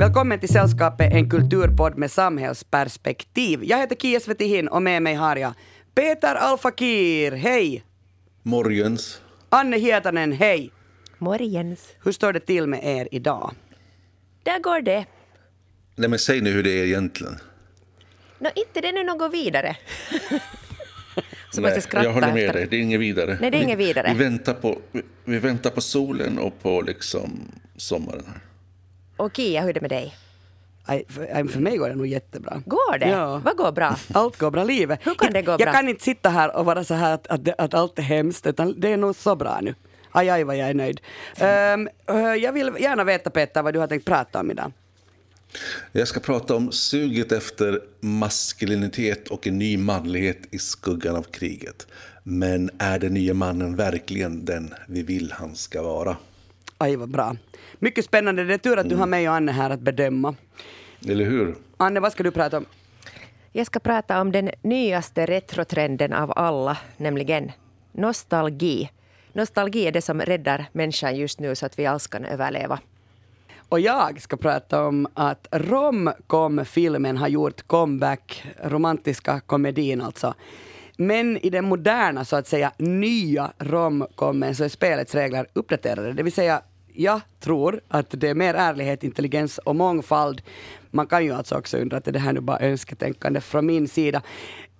Välkommen till Sällskapet, en kulturpodd med samhällsperspektiv. Jag heter Kia Svetihin och med mig har jag Peter Alfakir, hej! Morgens. Anne Hietanen, hej! Morgens. Hur står det till med er idag? Där går det. Nej men säg nu hur det är egentligen. Nå, inte det är nu något vidare. Så Nej, jag håller med efter. dig, det är inget vidare. Nej, det är inget Vi- vidare. Vi, väntar på, vi, vi väntar på solen och på liksom sommaren. Och Kia, hur är det med dig? Aj, för, mig går det nog jättebra. Går det? Ja. Vad går bra? Allt går bra, livet. Hur kan jag, det gå Jag bra? kan inte sitta här och vara så här att, att, att allt är hemskt, utan det är nog så bra nu. Aj, aj vad jag är nöjd. Eh, jag vill gärna veta Peter vad du har tänkt prata om idag. Jag ska prata om suget efter maskulinitet och en ny manlighet i skuggan av kriget. Men är den nya mannen verkligen den vi vill han ska vara? Aj vad bra. Mycket spännande. Det är tur att du har mig och Anne här att bedöma. Eller hur? Anne, vad ska du prata om? Jag ska prata om den nyaste retrotrenden av alla, nämligen nostalgi. Nostalgi är det som räddar människan just nu så att vi alls kan överleva. Och jag ska prata om att romcom-filmen har gjort comeback, romantiska komedin alltså. Men i den moderna, så att säga, nya romcomen så är spelets regler uppdaterade. Det vill säga, jag tror att det är mer ärlighet, intelligens och mångfald. Man kan ju alltså också undra att det här nu bara önsketänkande från min sida.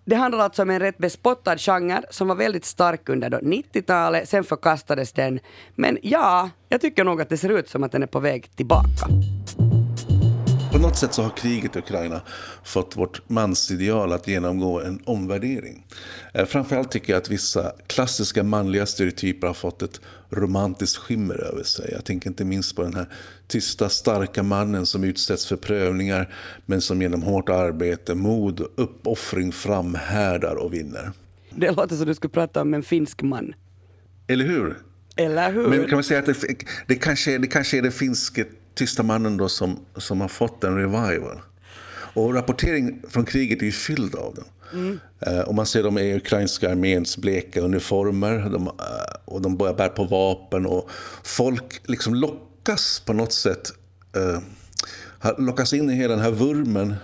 Det handlar alltså om en rätt bespottad genre som var väldigt stark under 90-talet, sen förkastades den. Men ja, jag tycker nog att det ser ut som att den är på väg tillbaka. På något sätt så har kriget i Ukraina fått vårt mansideal att genomgå en omvärdering. Eh, framförallt tycker jag att vissa klassiska manliga stereotyper har fått ett romantiskt skimmer över sig. Jag tänker inte minst på den här tysta, starka mannen som utsätts för prövningar men som genom hårt arbete, mod och uppoffring framhärdar och vinner. Det låter som du skulle prata om en finsk man. Eller hur? Eller hur? Men kan man säga att det, det, kanske, det kanske är den finske tysta mannen då som, som har fått en revival. Och rapportering från kriget är ju fylld av den. Mm. och man ser dem i ukrainska arméns bleka uniformer de, eh, och de börjar bära på vapen och folk liksom lockas på något sätt. Eh, lockas in i hela den här vurmen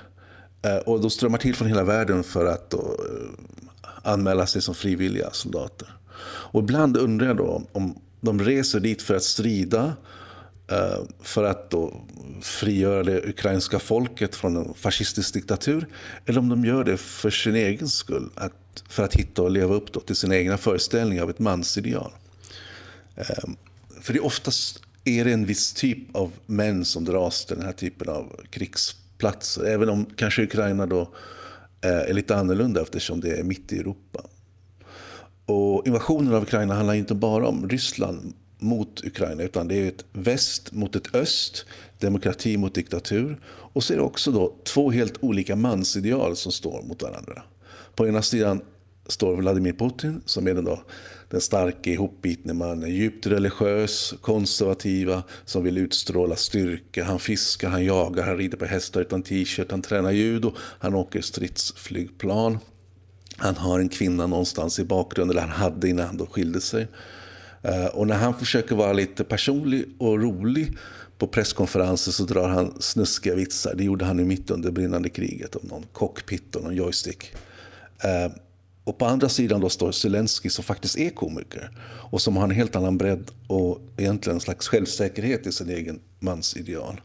eh, och då strömmar till från hela världen för att då, eh, anmäla sig som frivilliga soldater. Och ibland undrar jag då om de reser dit för att strida Eh, för att då frigöra det ukrainska folket från en fascistisk diktatur eller om de gör det för sin egen skull, att, för att hitta och leva upp då till sina egna föreställningar av ett mansideal. Ehm, för det är oftast är det en viss typ av män som dras till den här typen av krigsplatser. Även om kanske Ukraina då eh, är lite annorlunda eftersom det är mitt i Europa. Och invasionen av Ukraina handlar inte bara om Ryssland mot Ukraina utan det är ett väst mot ett öst, demokrati mot diktatur. Och så är det också då två helt olika mansideal som står mot varandra. På ena sidan står Vladimir Putin som är den, då, den starka ihopbitne mannen. Djupt religiös, konservativa, som vill utstråla styrka. Han fiskar, han jagar, han rider på hästar utan t-shirt, han tränar judo, han åker stridsflygplan. Han har en kvinna någonstans i bakgrunden, eller han hade innan han då skilde sig. Eh, och när han försöker vara lite personlig och rolig på presskonferenser så drar han snuskiga vitsar. Det gjorde han ju mitt under brinnande kriget om någon cockpit och någon joystick. Eh, och på andra sidan då står Zelensky som faktiskt är komiker och som har en helt annan bredd och egentligen en slags självsäkerhet i sin egen mans ideal.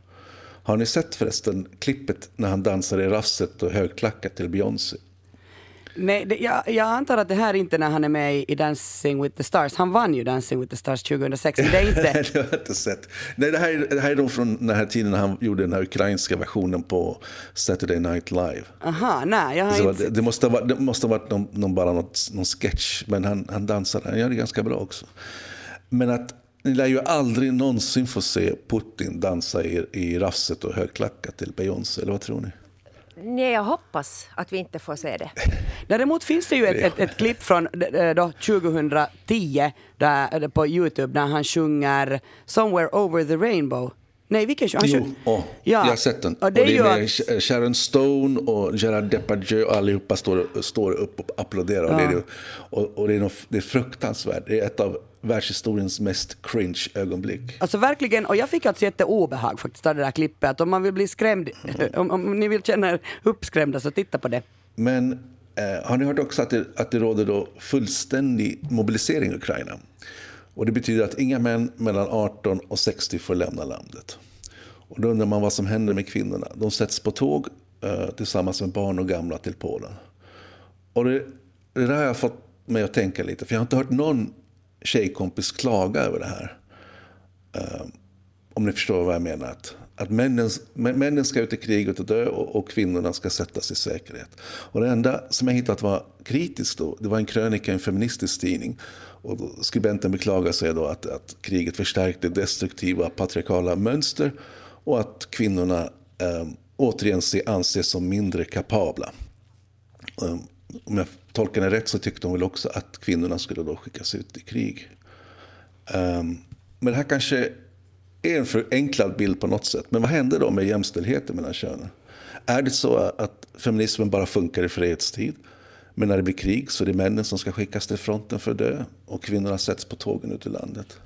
Har ni sett förresten klippet när han dansar i raffset och högklackat till Beyoncé? Nej, det, jag, jag antar att det här är inte när han är med i Dancing with the stars. Han vann ju Dancing with the stars 2006, men det är inte... Nej, det har jag inte sett. Nej, det, här, är- det här är då från den här tiden när han gjorde den här ukrainska versionen på Saturday Night Live. Aha, nej, jag har Så inte... det, det, måste ha varit, det måste ha varit någon, någon, bara något, någon sketch, men han, han dansade. Han gör det ganska bra också. Men att ni lär ju aldrig någonsin få se Putin dansa i, i raffset och högklackat till Beyoncé, eller vad tror ni? Nej, jag hoppas att vi inte får se det. Däremot finns det ju ett, ett, ett klipp från då, 2010 där, eh, på Youtube där han sjunger Somewhere over the rainbow. Nej, vilken sjunger han? Jo, sjung- åh, jag har sett den. Och Och det det är med att, Sh- Sharon Stone och Gerard Depardieu och allihopa står, står upp och applåderar. Och, det är, och, och det, är något, det är fruktansvärt. Det är ett av världshistoriens mest cringe ögonblick. Alltså verkligen, och jag fick alltså jätteobehag faktiskt av det där klippet. Om man vill bli skrämd, om, om ni vill känna er uppskrämda så titta på det. Men eh, har ni hört också att det, att det råder då fullständig mobilisering i Ukraina? Och det betyder att inga män mellan 18 och 60 får lämna landet. Och då undrar man vad som händer med kvinnorna. De sätts på tåg eh, tillsammans med barn och gamla till Polen. Och det, det där har jag fått mig att tänka lite, för jag har inte hört någon tjejkompis klaga över det här. Eh, om ni förstår vad jag menar. Att, att männen, männen ska ut i kriget och dö och, och, kvinnorna ska sättas i säkerhet. Och det enda som jag hittat var kritiskt då, det var en krönika i en feministisk tidning. Och då, skribenten beklagar sig då att, att kriget förstärkte destruktiva patriarkala mönster och att kvinnorna eh, återigen anses som mindre kapabla. Um, om jag tolkar det rätt så tyckte hon väl också att kvinnorna skulle då skickas ut i krig. Um, men det här kanske är en förenklad bild på något sätt. Men vad händer då med jämställdheten mellan könen? Är det så att feminismen bara funkar i fredstid? Men när det blir krig så är det männen som ska skickas till fronten för att dö och kvinnorna sätts på tågen ut i landet.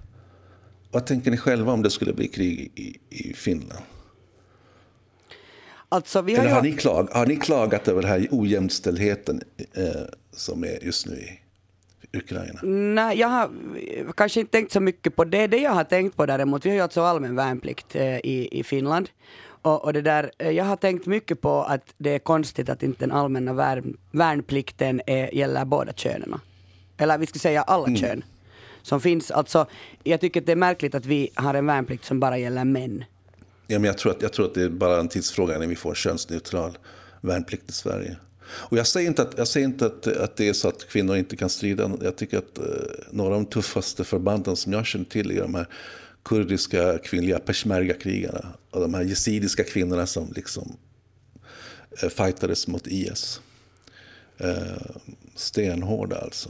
Vad tänker ni själva om det skulle bli krig i, i Finland? Alltså, har Eller har, ni klag, har ni klagat över den här ojämställdheten eh, som är just nu i Ukraina? Nej, jag har kanske inte tänkt så mycket på det. Det jag har tänkt på däremot, vi har ju alltså allmän värnplikt eh, i, i Finland. Och, och, det där, eh, jag har tänkt mycket på att det är konstigt att inte den allmänna värn, värnplikten är, gäller båda könen. Eller vi ska säga alla mm. kön som finns. Alltså, jag tycker att det är märkligt att vi har en värnplikt som bara gäller män. Ja, men jag, tror att, jag tror att det är bara en tidsfråga när vi får en könsneutral värnplikt i Sverige. Och jag säger inte, att, jag säger inte att, att det är så att kvinnor inte kan strida. Jag tycker att eh, några av de tuffaste förbanden som jag känner till är de här kurdiska kvinnliga peshmerga-krigarna. Och de här jesidiska kvinnorna som liksom eh, fightades mot IS. Eh, stenhårda alltså,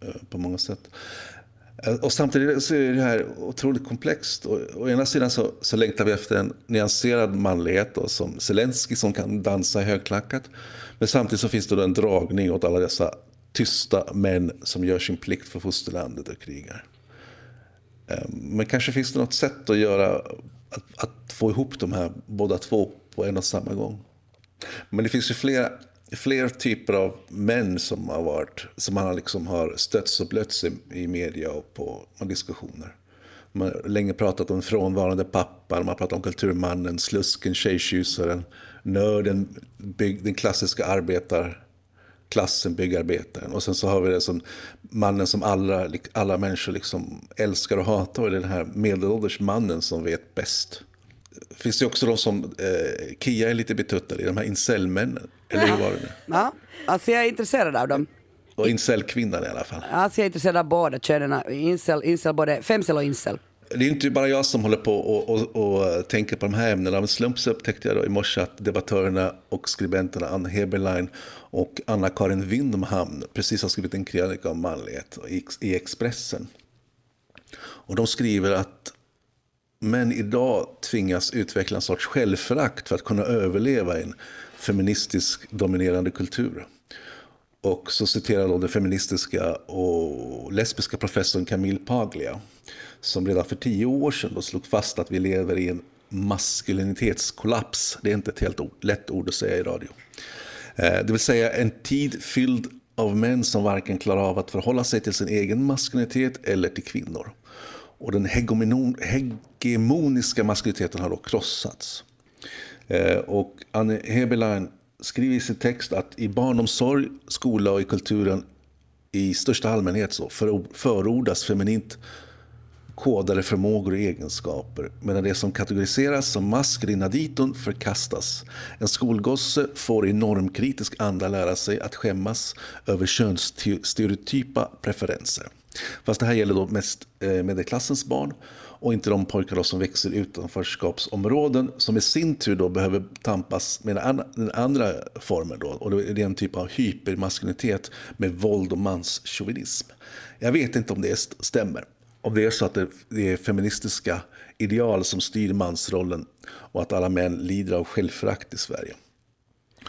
eh, på många sätt. Eh, och samtidigt så är det här otroligt komplext. Och, å ena sidan så, så längtar vi efter en nyanserad manlighet då, som Zelensky som kan dansa i högklackat. Men samtidigt så finns det då en dragning åt alla dessa tysta män som gör sin plikt för fosterlandet och krigar. Ehm, men kanske finns det något sätt att göra att, att få ihop de här båda två på en och samma gång. Men det finns ju flera fler typer av män som har varit, som man liksom har stötts och blötts i, i media och på och diskussioner. Man har länge pratat om frånvarande pappan, man har pratat om kulturmannen, slusken, tjejtjusaren, nörden, bygg, den klassiska arbetarklassen, byggarbetaren. Och sen så har vi det som mannen som alla, alla människor liksom älskar och hatar, och den här medelålders mannen som vet bäst finns det också de som eh, Kia är lite betuttad i, de här incelmännen. Eller hur var det nu? Ja, alltså jag är intresserad av dem. Och incelkvinnan i alla fall. Alltså jag är intresserad av båda könen. Incel, incel, både femcel och incel. Det är inte bara jag som håller på och, och, och tänker på de här ämnena. Av en slump så upptäckte jag i morse att debattörerna och skribenterna Anna Heberlein och Anna-Karin Windhamn precis har skrivit en krönika om manlighet i, i Expressen. Och de skriver att män idag tvingas utveckla en sorts självförakt för att kunna överleva i en feministisk dominerande kultur. Och så citerar då den feministiska och lesbiska professorn Camille Paglia som redan för tio år sedan då slog fast att vi lever i en maskulinitetskollaps. Det är inte ett helt ord, lätt ord att säga i radio. Eh, det vill säga en tid fylld av män som varken klarar av att förhålla sig till sin egen maskulinitet eller till kvinnor. Och den hegemoniska maskuliniteten har då krossats. Eh, och Anne Heberlein skriver i sin text att i barnomsorg, skola och i kulturen i största allmänhet så förordas feminint kodade förmågor och egenskaper medan det som kategoriseras som maskulina diton förkastas. En skolgosse får i normkritisk anda lära sig att skämmas över könsstereotypa preferenser. Fast det här gäller då mest eh, medelklassens barn och inte de pojkar som växer i utanförskapsområden som i sin tur då behöver tampas med den andra formen. Då, och det är en typ av hypermaskulinitet med våld och manschauvinism. Jag vet inte om det stämmer. Om det är så att det är feministiska ideal som styr mansrollen och att alla män lider av självförakt i Sverige.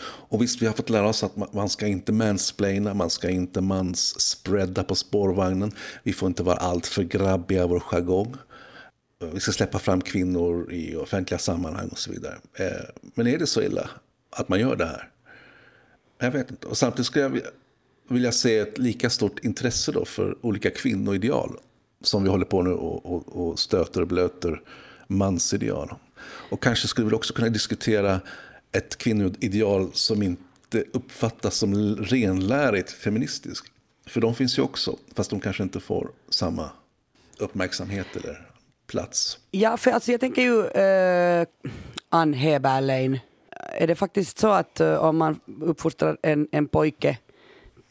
Och visst, vi har fått lära oss att man- man ska inte mansplaina, man ska inte mansspreada på spårvagnen. Vi får inte vara allt för grabbiga i vår jargong. Vi ska släppa fram kvinnor i offentliga sammanhang och så vidare. Eh, men är det så illa att man gör det här? Jag vet inte. Och samtidigt skulle jag vilja- vilja se ett lika stort intresse då för olika kvinnoideal som vi håller på nu och, och, och stöter och blöter mansideal. Och kanske skulle vi också kunna diskutera ett kvinnoideal som inte uppfattas som renlärigt feministiskt. För de finns ju också, fast de kanske inte får samma uppmärksamhet eller plats. Ja, för alltså jag tänker ju uh, Ann Heberlein. Är det faktiskt så att eh, om man uppfostrar en, en pojke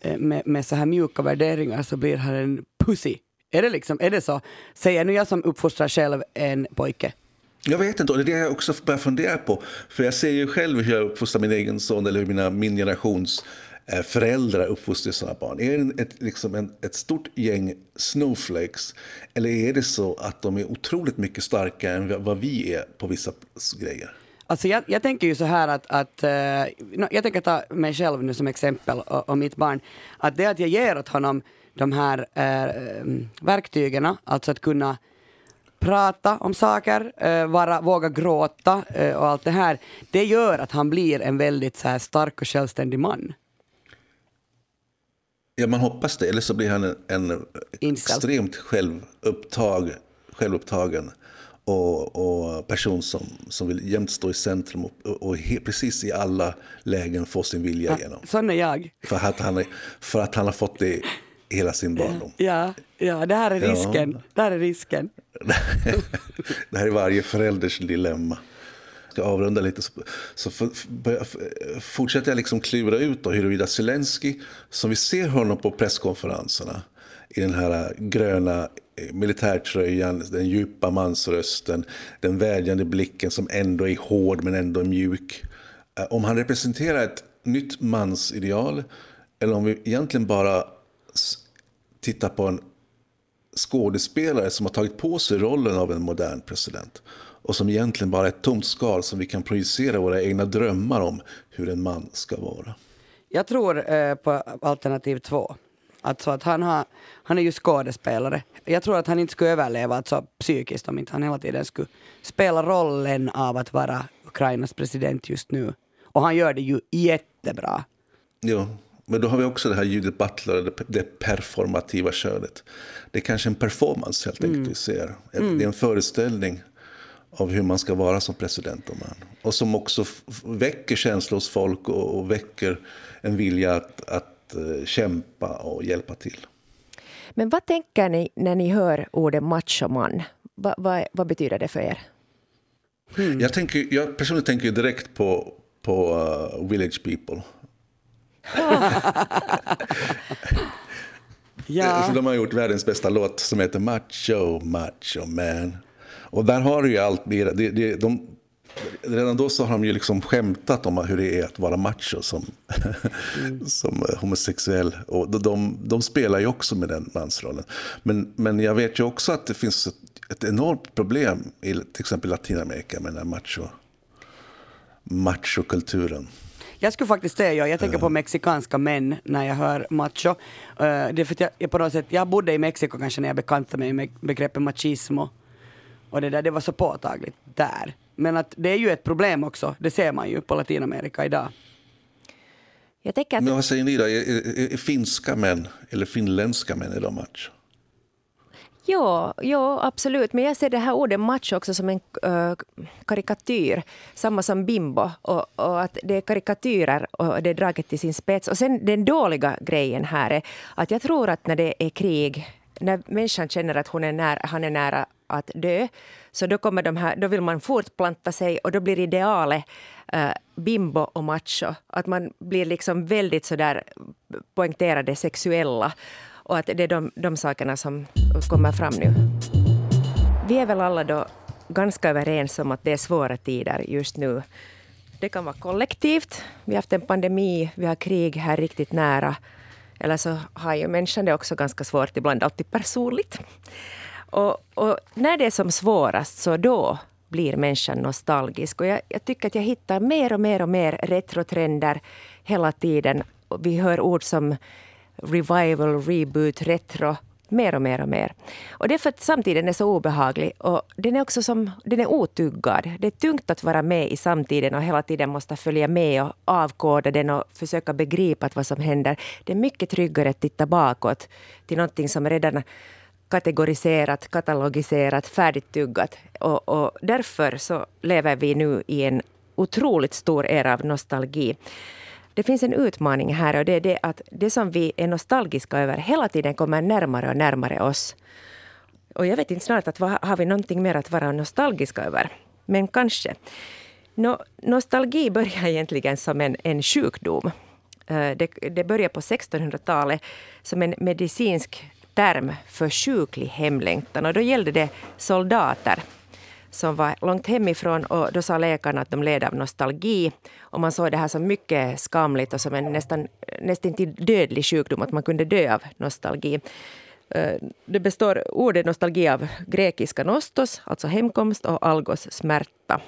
eh, med, med så här mjuka värderingar så blir han en pussy? Är det liksom, är det så? Säger nu jag som uppfostrar själv en pojke. Jag vet inte, och det är det jag också börjar fundera på. För jag ser ju själv hur jag uppfostrar min egen son eller hur mina, min generations eh, Eh, föräldrar uppfostrar sina barn. Är det ett, liksom en, ett stort gäng snowflakes? Eller är det så att de är otroligt mycket starkare än vad vi är på vissa grejer? Alltså jag, jag tänker ju så här att, att eh, jag tänker ta mig själv nu som exempel och, och mitt barn, att det att jag ger åt honom de här äh, verktygen, alltså att kunna prata om saker, äh, vara, våga gråta äh, och allt det här, det gör att han blir en väldigt så här, stark och självständig man. Ja, man hoppas det. Eller så blir han en, en extremt självupptag, självupptagen och, och person som, som vill jämt stå i centrum och, och he, precis i alla lägen få sin vilja igenom. Sån är jag. För att han, är, för att han har fått det i hela sin barndom. Ja, ja det här är Ja. risken. Det här är risken. det här är varje förälders dilemma. Jag ska avrunda lite så, så för, för, för, fortsätter jag liksom klura ut då huruvida Zelensky, som vi ser honom på presskonferenserna, i den här eh, gröna eh, militärtröjan, den djupa mansrösten, den vädjande blicken som ändå är hård men ändå mjuk. Eh, om han representerar ett nytt mansideal eller om vi egentligen bara tittar på en skådespelare som har tagit på sig rollen av en modern president och som egentligen bara är ett tomt skal som vi kan projicera våra egna drömmar om hur en man ska vara. Jag tror eh, på alternativ två. Alltså att han, har, han är ju skådespelare. Jag tror att han inte skulle överleva alltså, psykiskt om inte han hela tiden skulle spela rollen av att vara Ukrainas president just nu. Och han gör det ju jättebra. Ja, men då har vi också det här Judith Butler, det, performativa könet. Det är kanske en performance helt enkelt vi ser. Det är en föreställning av hur man ska vara som president och man. Och som också väcker känslor hos folk och, och väcker en vilja att, att eh, kämpa och hjälpa till. Men vad tänker ni när ni hör ordet machoman? Va, va, vad betyder det för er? Jag, tänker, jag personligen tänker direkt på, på uh, Village People. Ja. För de har gjort världens bästa låt som heter Macho, Macho Man. Och där har du ju allt mer. Det, det, de, redan då så har de ju liksom skämtat om hur det är att vara macho som, som homosexuell. Och de, de, de spelar ju också med den mansrollen. Men, men jag vet ju också att det finns ett, ett enormt problem i till exempel Latinamerika med den här macho, machokulturen. Jag skulle faktiskt säga, ja, jag tänker på mexikanska män när jag hör macho. Eh, det är för att jag, jag på något sätt, jag bodde i Mexiko kanske när jag bekantade mig med begreppet machismo. Och det där, det var så påtagligt där. Men att det är ju ett problem också, det ser man ju på Latinamerika idag. Jag tänker att Men vad säger ni då? Är, är, är finska män eller finländska män är de macho? Ja, ja, absolut. Men jag ser det här ordet macho också som en äh, karikatyr. Samma som bimbo. Och, och att det är karikatyrer och det är draget till sin spets. Och sen den dåliga grejen här är att jag tror att när det är krig, när människan känner att hon är nära, han är nära att dö, så då, kommer de här, då vill man fortplanta sig och då blir idealet eh, bimbo och macho. Att man blir liksom väldigt sådär poängterade sexuella. Och att det är de, de sakerna som kommer fram nu. Vi är väl alla då ganska överens om att det är svåra tider just nu. Det kan vara kollektivt. Vi har haft en pandemi, vi har krig här riktigt nära. Eller så har ju människan det också ganska svårt ibland, alltid personligt. Och, och när det är som svårast, så då blir människan nostalgisk. Och jag, jag tycker att jag hittar mer och mer och mer retrotrender hela tiden. Vi hör ord som revival, reboot, retro mer och mer och mer. Och det är för att samtiden är så obehaglig och den är också som, den är otuggad. Det är tungt att vara med i samtiden och hela tiden måste följa med och avkoda den och försöka begripa vad som händer. Det är mycket tryggare att titta bakåt till någonting som redan kategoriserat, katalogiserat, färdigtuggat. Och, och därför så lever vi nu i en otroligt stor era av nostalgi. Det finns en utmaning här och det är det att det som vi är nostalgiska över hela tiden kommer närmare och närmare oss. Och jag vet inte snart att har vi någonting mer att vara nostalgiska över? Men kanske. No, nostalgi börjar egentligen som en, en sjukdom. Eh, det, det började på 1600-talet som en medicinsk term för sjuklig hemlängtan. Och då gällde det soldater som var långt hemifrån och då sa läkarna att de led av nostalgi. Och man såg det här som mycket skamligt och som en nästan, nästan till dödlig sjukdom, att man kunde dö av nostalgi. Eh, det består ordet nostalgi av grekiska nostos, alltså hemkomst, och algos, smärta.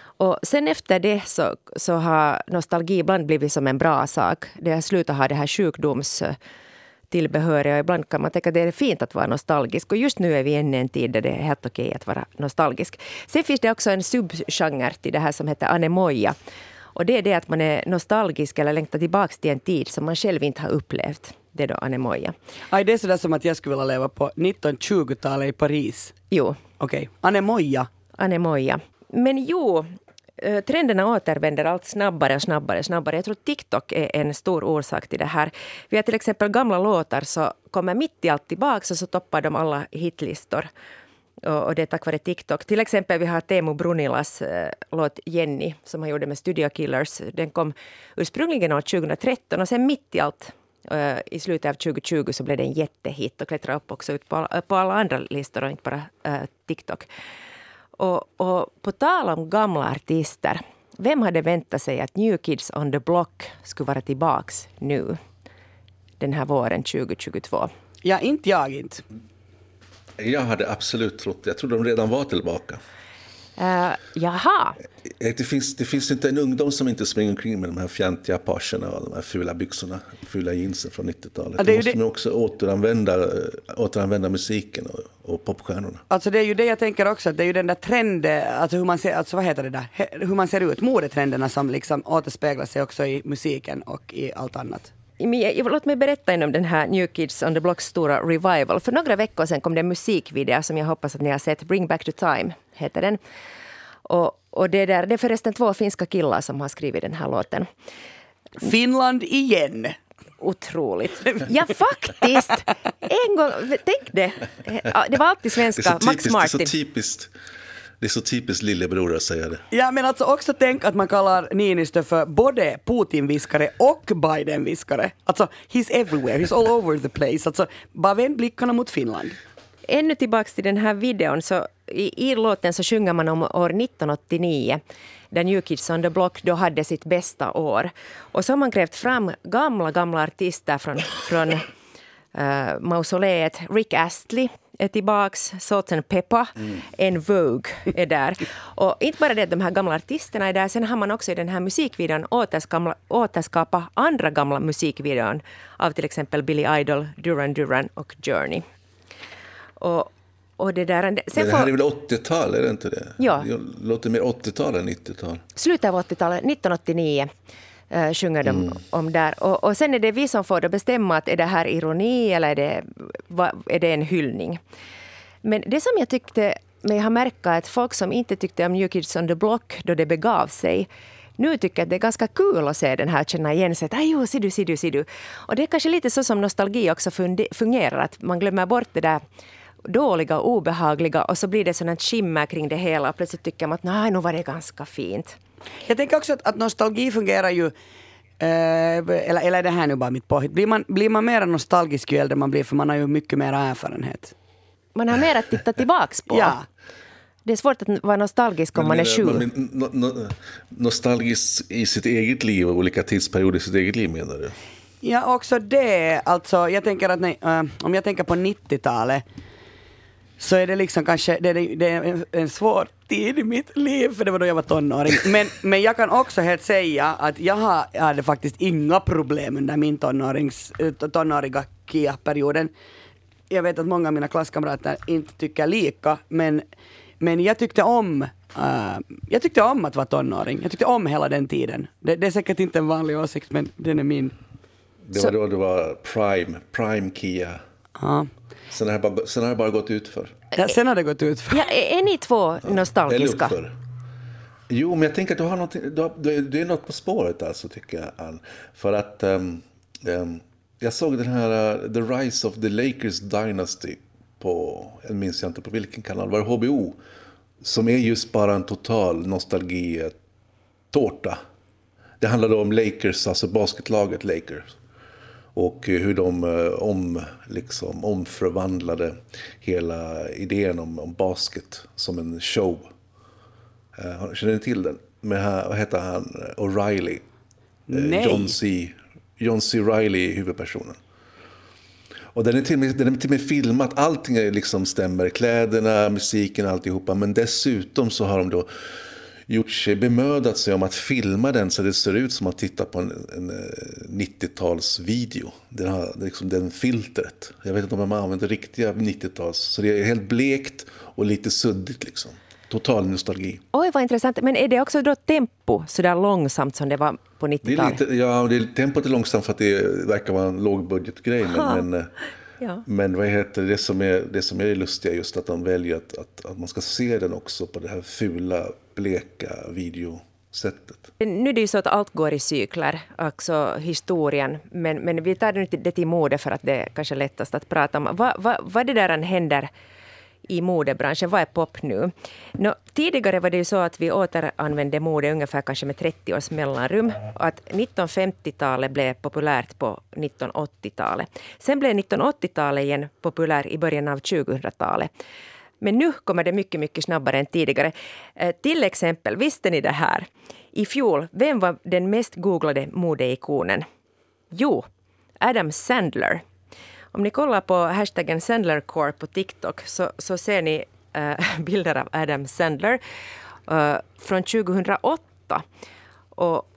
Och sen efter det så, så har nostalgi ibland blivit som en bra sak. Det har slutat ha det här sjukdoms eh, tillbehöriga. Ibland kan man tänka att det är fint att vara nostalgisk. Och just nu är vi i en tid där det är helt okej att vara nostalgisk. Sen finns det också en subgenre till det här som heter anemoja. Och det är det att man är nostalgisk eller längtar tillbaka till en tid som man själv inte har upplevt. Det är då anemoja. Aj, det är sådär som att jag skulle vilja leva på 1920-talet i Paris. Jo. Okej, okay. anemoja. Anemoja. Men jo, Eh, trenderna återvänder allt snabbare och snabbare. snabbare. Jag tror TikTok är en stor orsak till det här. Vi har till exempel gamla låtar så kommer mitt i allt tillbaka och så toppar de alla hitlistor. Och, det är tack vare TikTok. Till exempel vi har Teemu Brunilas äh, låt Jenny som han gjorde med Studio Killers. Den kom ursprungligen år 2013 och sen mitt i allt äh, i slutet av 2020 så blev det en jättehit och klättrade upp också ut på, på alla andra listor och inte bara äh, TikTok. Och, och på tal om gamla artister, vem hade väntat sig att New Kids on the Block skulle vara tillbaks nu den här våren 2022? Ja, inte jag inte. Jag hade absolut trott Jag trodde de redan var tillbaka. Uh, jaha. Eh, det finns, det finns inte en ungdom som inte springer omkring med de här fjantiga parserna och de här fula byxorna, fula jeansen från 90-talet. Ja, Då måste man också återanvända, eh, återanvända musiken och, och popstjärnorna. Alltså det är ju det jag tänker också, det är ju den där trenden, alltså hur man ser, alltså vad heter det där, hur man ser ut, modetrenderna som liksom återspeglar sig också i musiken och i allt annat. Låt mig berätta om den här New Kids on the Block stora revival. För några veckor sedan kom det en musikvideo som jag hoppas att ni har sett. Bring back to time heter den. Och, och det, där, det är förresten två finska killar som har skrivit den här låten. Finland igen! Otroligt. Ja, faktiskt! En gång, tänk det. Det var alltid svenska, Max Martin. Det är så typiskt det är så typiskt lillebror att säga det. Ja, men alltså också tänk att man kallar Niinistö för både Putin-viskare och Biden-viskare. Alltså, he's everywhere, he's all over the place. Alltså, bara vänd blickarna mot Finland. Ännu tillbaka till den här videon, så i, i låten så sjunger man om år 1989 där New Kids on the Block då hade sitt bästa år. Och så har man grävt fram gamla, gamla artister från, från uh, mausoleet. Rick Astley är tillbaks, Salt and Pepper, mm. en Vogue är där. Och inte bara det att de här gamla artisterna är där, sen har man också i den här musikvideon återskapat andra gamla musikvideon av till exempel Billy Idol, Duran Duran och Journey. Och, och det, där, sen det här är väl 80-tal, är det inte det? Ja. Det låter mer 80-tal än 90-tal. Slutet av 80-talet, 1989 uh, sjunger de mm. om där. Och, och sen är det vi som får bestämma att är det här ironi eller är det, va, är det en hyllning. Men det som jag tyckte mig ha märkt att folk som inte tyckte om New Kids on the Block då det begav sig nu tycker att det är ganska kul att se den här, känna igen sig. Att, jo, ser du, ser du, ser du. Och det är kanske lite så som nostalgi också fungerar, att man glömmer bort det där dåliga och obehagliga och så blir det sådant skimmer kring det hela och plötsligt tycker man att nej, nu var det ganska fint. Jag tänker också att, att nostalgi fungerar ju eh, eller, eller är det här nu bara mitt påhitt? Blir man, blir man mer nostalgisk ju äldre man blir för man har ju mycket mer erfarenhet? Man har mer att titta tillbaks på. ja. Det är svårt att vara nostalgisk om man är sju. No, no, nostalgisk i sitt eget liv och olika tidsperioder i sitt eget liv menar du? Ja, också det. Alltså, jag tänker att nej, äh, om jag tänker på 90-talet så är det liksom kanske det är, det är en, en svår tid i mitt liv, för det var då jag var tonåring. Men, men jag kan också helt säga att jag, har, jag hade faktiskt inga problem under min tonårings, eh, tonåriga KIA-perioden. Jag vet att många av mina klasskamrater inte tycker lika, men, men jag tyckte om Uh, jag tyckte om att vara tonåring. Jag tyckte om hela den tiden. Det, det är säkert inte en vanlig åsikt, men den är min. Det var då det var prime, prime Kia. Ja. Sen har bara, sen har det bara gått ut för. Ja, sen har det gått ut för. Ja, är är ni två nostalgiska? Eller uppför. Jo, men jag tänker att du har något, du, har, du, du är något på spåret alltså, tycker jag, Ann. För att um, um, jag såg den här uh, The Rise of the Lakers Dynasty på, jag minns jag inte på vilken kanal, var det HBO? Som är just bara en total nostalgitårta. Det handlade om Lakers, alltså basketlaget Lakers. Och hur de eh, om, liksom, omförvandlade hela idén om, om basket som en show. Uh, känner ni till den? Med, här- vad heter han? O'Reilly. Eh, Nej. John C. John C. Reilly är huvudpersonen. Och den är till och med, den är till med filmat, allting är liksom stämmer, kläderna, musiken, alltihopa. Men dessutom så har de då gjort sig, bemödat sig om att filma den så det ser ut som att titta på en, en eh, 90-talsvideo. Den har liksom den filtret. Jag vet inte om de använder riktiga 90-tals, så det är helt blekt och lite suddigt liksom. Total nostalgi. Oj, vad intressant. Men är det också då tempo, så där långsamt som det var på Det är 90-talet? lite, ja, det är, tempot är långsamt för att det verkar vara en lågbudgetgrej. Men, men, eh, Ja. men vad heter det som är det som är det lustiga just att de väljer att, att, att man ska se den också på det här fula, bleka videosättet. Nu är det ju så att allt går i cykler, alltså historien. Men, men vi tar det nu det till mode för att det är kanske lättast att prata om. Vad, vad, vad det där händer i modebranschen, vad är pop nu? Nå, tidigare var det ju så att vi återanvände mode ungefär kanske med 30 års mellanrum. Och att 1950-talet blev populärt på 1980-talet. Sen blev 1980-talet igen populär i början av 2000-talet. Men nu kommer det mycket, mycket snabbare än tidigare. Eh, till exempel, visste ni det här? I fjol, vem var den mest googlade modeikonen? Jo, Adam Sandler. Om ni kollar på hashtaggen Sandlercore på TikTok så, så ser ni eh, bilder av Adam Sandler eh, från 2008. Och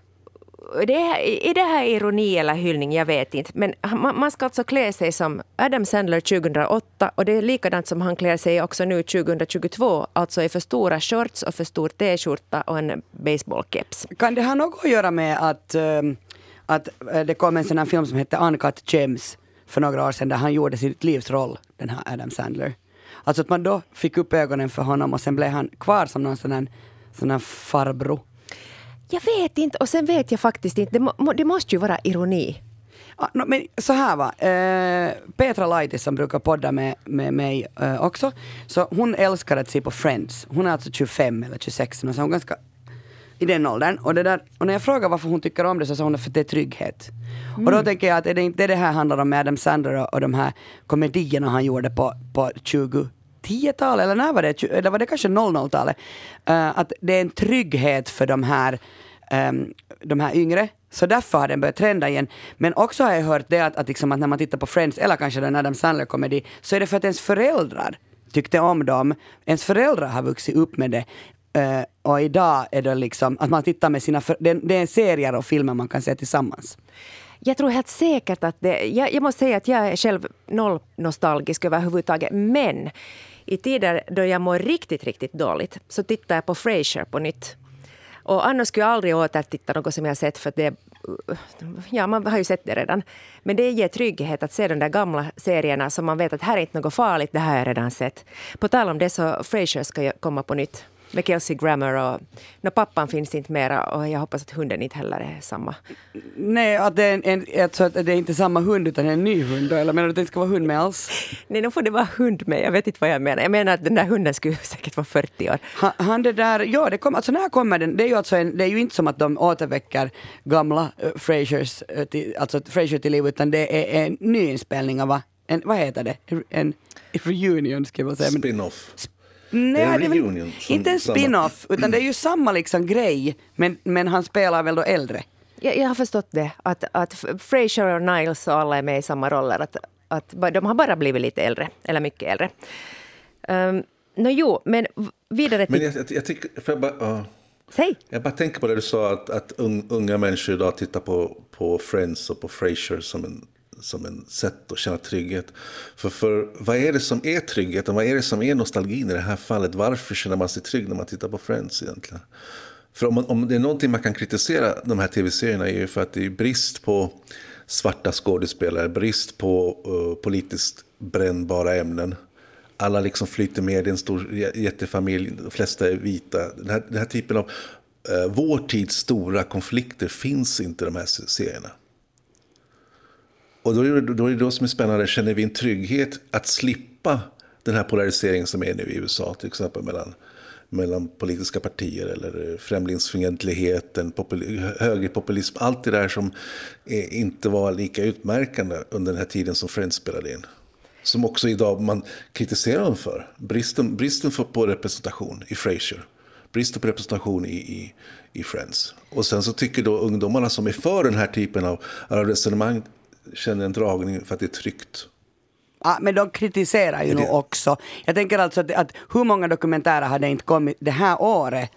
det är, är det här ironi eller hyllning? Jag vet inte. Men man, man ska alltså klä sig som Adam Sandler 2008 och det är likadant som han klär sig också nu 2022. Alltså i för stora shorts och för stor t-skjorta och en baseballkeps. Kan det ha något att göra med att, ehm, att eh, det kom en sån här film som hette Uncut Gems för några år sedan där han gjorde sitt livs roll, den här Adam Sandler. Alltså att man då fick upp ögonen för honom och sen blev han kvar som någon sån här, sån här farbror. Jag vet inte och sen vet jag faktiskt inte. Det, må, det måste ju vara ironi. Ja, no, men så här va, eh, Petra Laitis som brukar podda med, med mig eh, också, så hon älskar att se på Friends. Hon är alltså 25 eller 26, så hon är ganska i den åldern. Och, det där, och när jag frågar varför hon tycker om det så sa hon att för det är trygghet. Och då tänker jag att är det inte det här handlar om med Adam Sandler och, och de här komedierna han gjorde på, på 10-talet eller när var det? Eller var det kanske 00-talet? Uh, eh, att det är en trygghet för de här, um, de här yngre. Så därför har den börjat trenda igen. Men också har jag hört det att, att, liksom att när man tittar på Friends, eller kanske den Adam Sandler-komedi, så är det för att ens föräldrar tyckte om dem. Ens föräldrar har vuxit upp med det. Uh, och idag är det liksom att man tittar med sina, för, det, det är serier och filmer man kan se tillsammans. Jag tror helt säkert att det... Jag, jag måste säga att jag är själv noll nostalgisk överhuvudtaget. Men i tider då jag mår riktigt, riktigt dåligt så tittar jag på Frasier på nytt. Och annars skulle jag aldrig återtitta något som jag sett för att det... Ja, man har ju sett det redan. Men det ger trygghet att se de där gamla serierna som man vet att här är inte något farligt, det här har jag redan sett. På tal om det så Frasier ska ju komma på nytt. Med Kelsey Grammer och... No, pappan finns inte mera och jag hoppas att hunden inte heller är samma. Nej, att det är, en, en, alltså att det är inte samma hund utan en ny hund då, eller menar du att det inte ska vara hund med alls? Nej, då får det vara hund med. Jag vet inte vad jag menar. Jag menar att den där hunden skulle säkert vara 40 år. Han, han det där, ja det kom, alltså när kommer den, det är ju alltså en, det är ju inte som att de återväcker gamla uh, Frasers, uh, till, alltså Frasier till liv utan det är en nyinspelning av, en, vad heter det, en, en reunion ska jag väl säga. Spin-off. Nej, Det är en det är väl reunion inte en samma- spin-off, utan det är ju samma liksom grej, men, men han spelar väl då äldre. Jag, jag har förstått det. Att, att Frasier och Niles och alla är med i samma roller. Att, att de har bara blivit lite äldre, eller mycket äldre. Um, no, jo, men vidare till... Men jag, jag, jag tycker, för jag bara, ja. Säg! Jag bara tänker på det du sa att, att unga människor idag tittar på, på Friends och på Frasier som en, som en sätt att känna trygghet. För, för vad är det som är tryggheten? Vad är det som är nostalgin i det här fallet? Varför känner man sig trygg när man tittar på Friends egentligen? För om, man, om det är någonting man kan kritisera de här tv-serierna är ju för att det är brist på svarta skådespelare, brist på uh, politiskt brännbara ämnen. Alla liksom flyter med i en stor jättefamilj, de flesta är vita. Den här, den här typen av uh, vår tids stora konflikter finns inte i de här serierna. Och då är, det, då är det då som är spännande, känner vi en trygghet att slippa den här polariseringen som är nu i USA, till exempel mellan mellan politiska partier eller främlingsfientligheten, popul högerpopulism, allt det där som inte var lika utmärkande under den här tiden som Friends spelade in. Som också idag man kritiserar dem för. Bristen, bristen för, på representation i Frasier. Bristen på representation i, i, i Friends. Och sen så tycker då ungdomarna som är för den här typen av, av resonemang känner en dragning för att det är tryggt Ja, men de kritiserar ju nog också. Jag tänker alltså att, att hur många dokumentärer har det inte kommit det här året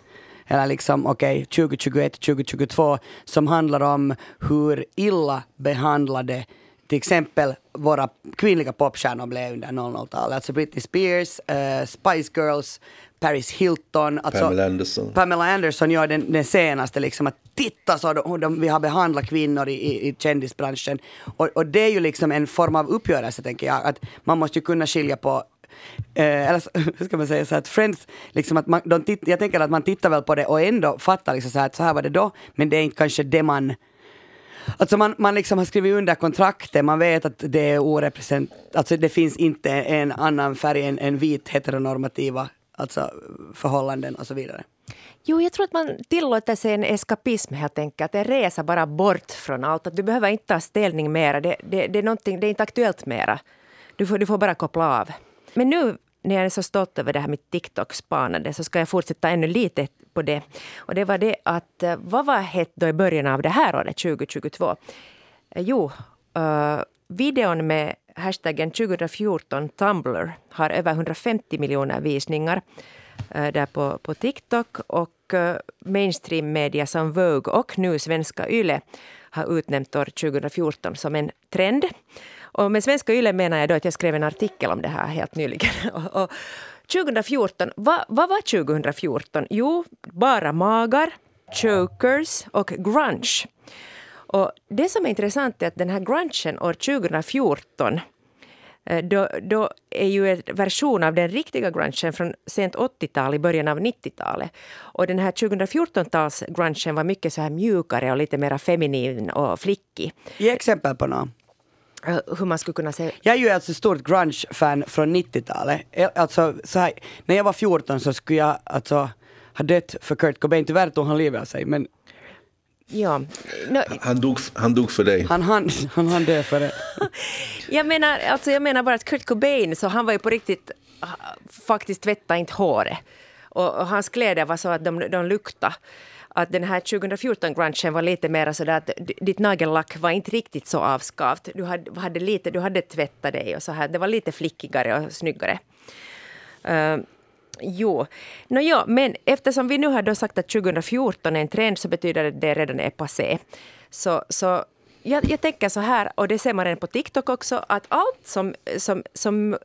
eller liksom okej, okay, 2021, 2022 som handlar om hur illa behandlade till exempel våra kvinnliga popstjärnor blev under 00-talet. Alltså Britney Spears, uh, Spice Girls, Paris Hilton. Alltså Pamela Anderson. Pamela Anderson gör den, den senaste, liksom att titta så de, de, vi har behandlat kvinnor i, i, i kändisbranschen. Och, och det är ju liksom en form av uppgörelse tänker jag. Att man måste ju kunna skilja på Eh, eller hur ska man säga, så att Friends, liksom att man, de titt, jag tänker att man tittar väl på det och ändå fattar liksom så här, att så här var det då, men det är inte kanske det man Alltså man, man liksom har skrivit under kontraktet, man vet att det är orepresent... Alltså det finns inte en annan färg än, än vit heteronormativa alltså förhållanden och så vidare. Jo, jag tror att man tillåter sig en eskapism helt enkelt. En resa bara bort från allt. Att du behöver inte ta ställning mera. Det, det, det, är det är inte aktuellt mera. Du får, du får bara koppla av. Men nu när jag är så stolt över det här med TikTok-spanande så ska jag fortsätta ännu lite på det. Och det var det att eh, vad var hett då i början av det här året, 2022? Eh, jo, uh, videon med hashtaggen 2014 Tumblr har över 150 miljoner visningar eh, där på, på TikTok och eh, mainstream-media som Vogue och nu svenska YLE har utnämnt år 2014 som en trend. Och med svenska YLE menar jag då att jag skrev en artikel om det här helt nyligen. och, och 2014, vad, vad var 2014? Jo, bara magar, chokers och grunge. Och det som är intressant är att den här grungen år 2014 eh, då, då är ju en version av den riktiga grungen från sent 80-tal, i början av 90-talet. Och den här 2014-tals grungen var mycket så här mjukare och lite mer feminin och flickig. Ge exempel på något. Eh, hur man skulle kunna säga. Jag är ju alltså stort grunge-fan från 90-talet. Alltså, så här, när jag var 14 så skulle jag alltså ha dött för Kurt Cobain. Tyvärr tog han livet av sig. Men Ja. No, han, dog, han dog för dig. Han hann han, han dö för det. jag, menar, alltså jag menar bara att Kurt Cobain, så han var ju på riktigt, faktiskt tvättade inte håret. Och, och hans kläder var så att de, de luktade att den här 2014-grungen var lite mer sådär att ditt nagellack var inte riktigt så avskavt. Du hade, hade, lite, du hade tvättat dig och så här. Det var lite flickigare och snyggare. Uh, Jo, no, ja, men eftersom vi nu har då sagt att 2014 är en trend så betyder det att det redan är passé. Så, så jag, jag tänker så här, och det ser man redan på TikTok också, att allt som, som, som